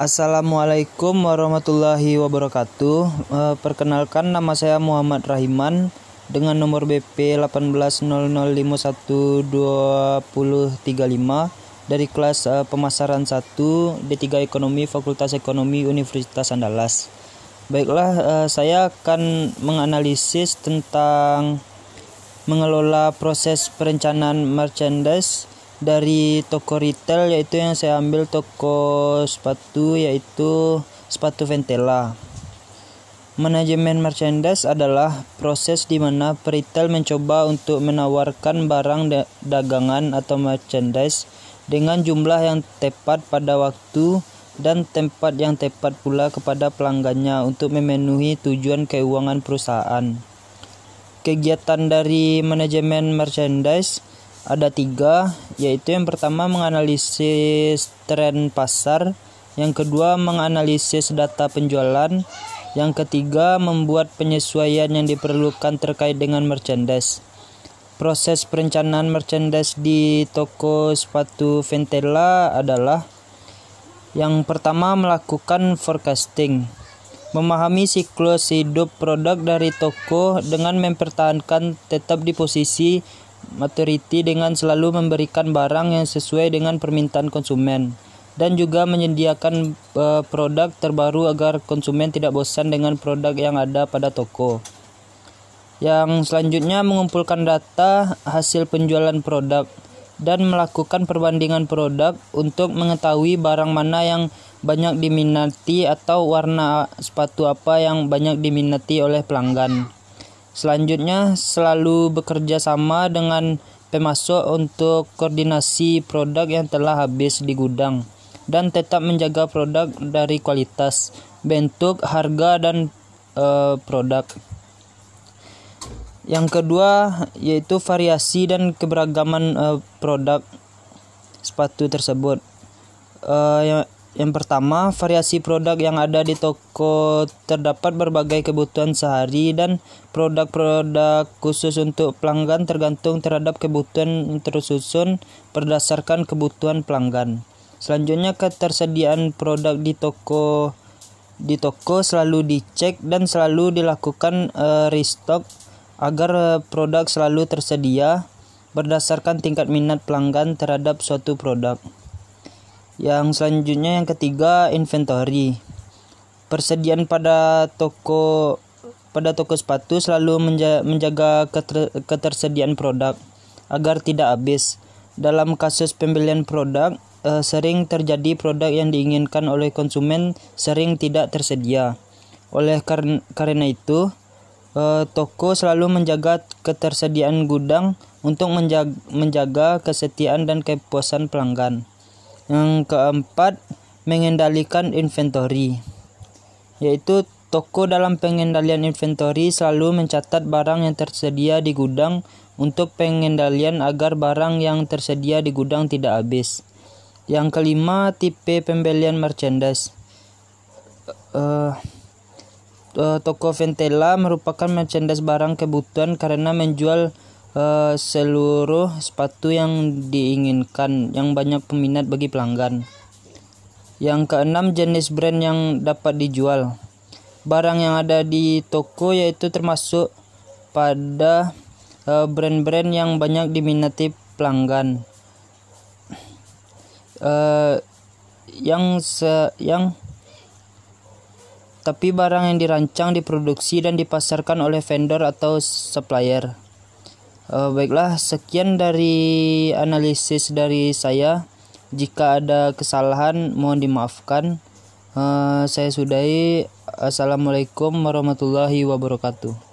Assalamualaikum warahmatullahi wabarakatuh. Eh, perkenalkan nama saya Muhammad Rahiman dengan nomor BP 1800512035 dari kelas uh, pemasaran 1 D3 Ekonomi Fakultas Ekonomi Universitas Andalas. Baiklah, uh, saya akan menganalisis tentang mengelola proses perencanaan merchandise dari toko retail yaitu yang saya ambil toko sepatu yaitu sepatu Ventela. Manajemen merchandise adalah proses di mana peritel mencoba untuk menawarkan barang dagangan atau merchandise dengan jumlah yang tepat pada waktu dan tempat yang tepat pula kepada pelanggannya untuk memenuhi tujuan keuangan perusahaan. Kegiatan dari manajemen merchandise ada tiga, yaitu yang pertama menganalisis tren pasar, yang kedua menganalisis data penjualan, yang ketiga membuat penyesuaian yang diperlukan terkait dengan merchandise. Proses perencanaan merchandise di toko sepatu Ventela adalah yang pertama melakukan forecasting, memahami siklus hidup produk dari toko dengan mempertahankan tetap di posisi maturity dengan selalu memberikan barang yang sesuai dengan permintaan konsumen dan juga menyediakan uh, produk terbaru agar konsumen tidak bosan dengan produk yang ada pada toko. Yang selanjutnya mengumpulkan data hasil penjualan produk dan melakukan perbandingan produk untuk mengetahui barang mana yang banyak diminati atau warna sepatu apa yang banyak diminati oleh pelanggan. Selanjutnya, selalu bekerja sama dengan pemasok untuk koordinasi produk yang telah habis di gudang dan tetap menjaga produk dari kualitas, bentuk, harga, dan e, produk. Yang kedua yaitu variasi dan keberagaman e, produk sepatu tersebut. E, yang pertama, variasi produk yang ada di toko terdapat berbagai kebutuhan sehari dan produk-produk khusus untuk pelanggan tergantung terhadap kebutuhan tersusun berdasarkan kebutuhan pelanggan. Selanjutnya ketersediaan produk di toko di toko selalu dicek dan selalu dilakukan uh, restock agar uh, produk selalu tersedia berdasarkan tingkat minat pelanggan terhadap suatu produk. Yang selanjutnya yang ketiga inventory. Persediaan pada toko pada toko sepatu selalu menjaga ketersediaan produk agar tidak habis. Dalam kasus pembelian produk, eh, sering terjadi produk yang diinginkan oleh konsumen sering tidak tersedia. Oleh karena itu, eh, toko selalu menjaga ketersediaan gudang untuk menjaga, menjaga kesetiaan dan kepuasan pelanggan. Yang keempat, mengendalikan inventory. Yaitu toko dalam pengendalian inventory selalu mencatat barang yang tersedia di gudang untuk pengendalian agar barang yang tersedia di gudang tidak habis. Yang kelima, tipe pembelian merchandise. Uh, uh, toko Ventela merupakan merchandise barang kebutuhan karena menjual uh, seluruh sepatu yang diinginkan yang banyak peminat bagi pelanggan. Yang keenam jenis brand yang dapat dijual. Barang yang ada di toko yaitu termasuk pada eh, brand-brand uh, yang banyak diminati pelanggan. Uh, yang se yang tapi barang yang dirancang, diproduksi dan dipasarkan oleh vendor atau supplier. Uh, baiklah, sekian dari analisis dari saya. Jika ada kesalahan, mohon dimaafkan. Uh, saya sudahi. Assalamualaikum warahmatullahi wabarakatuh.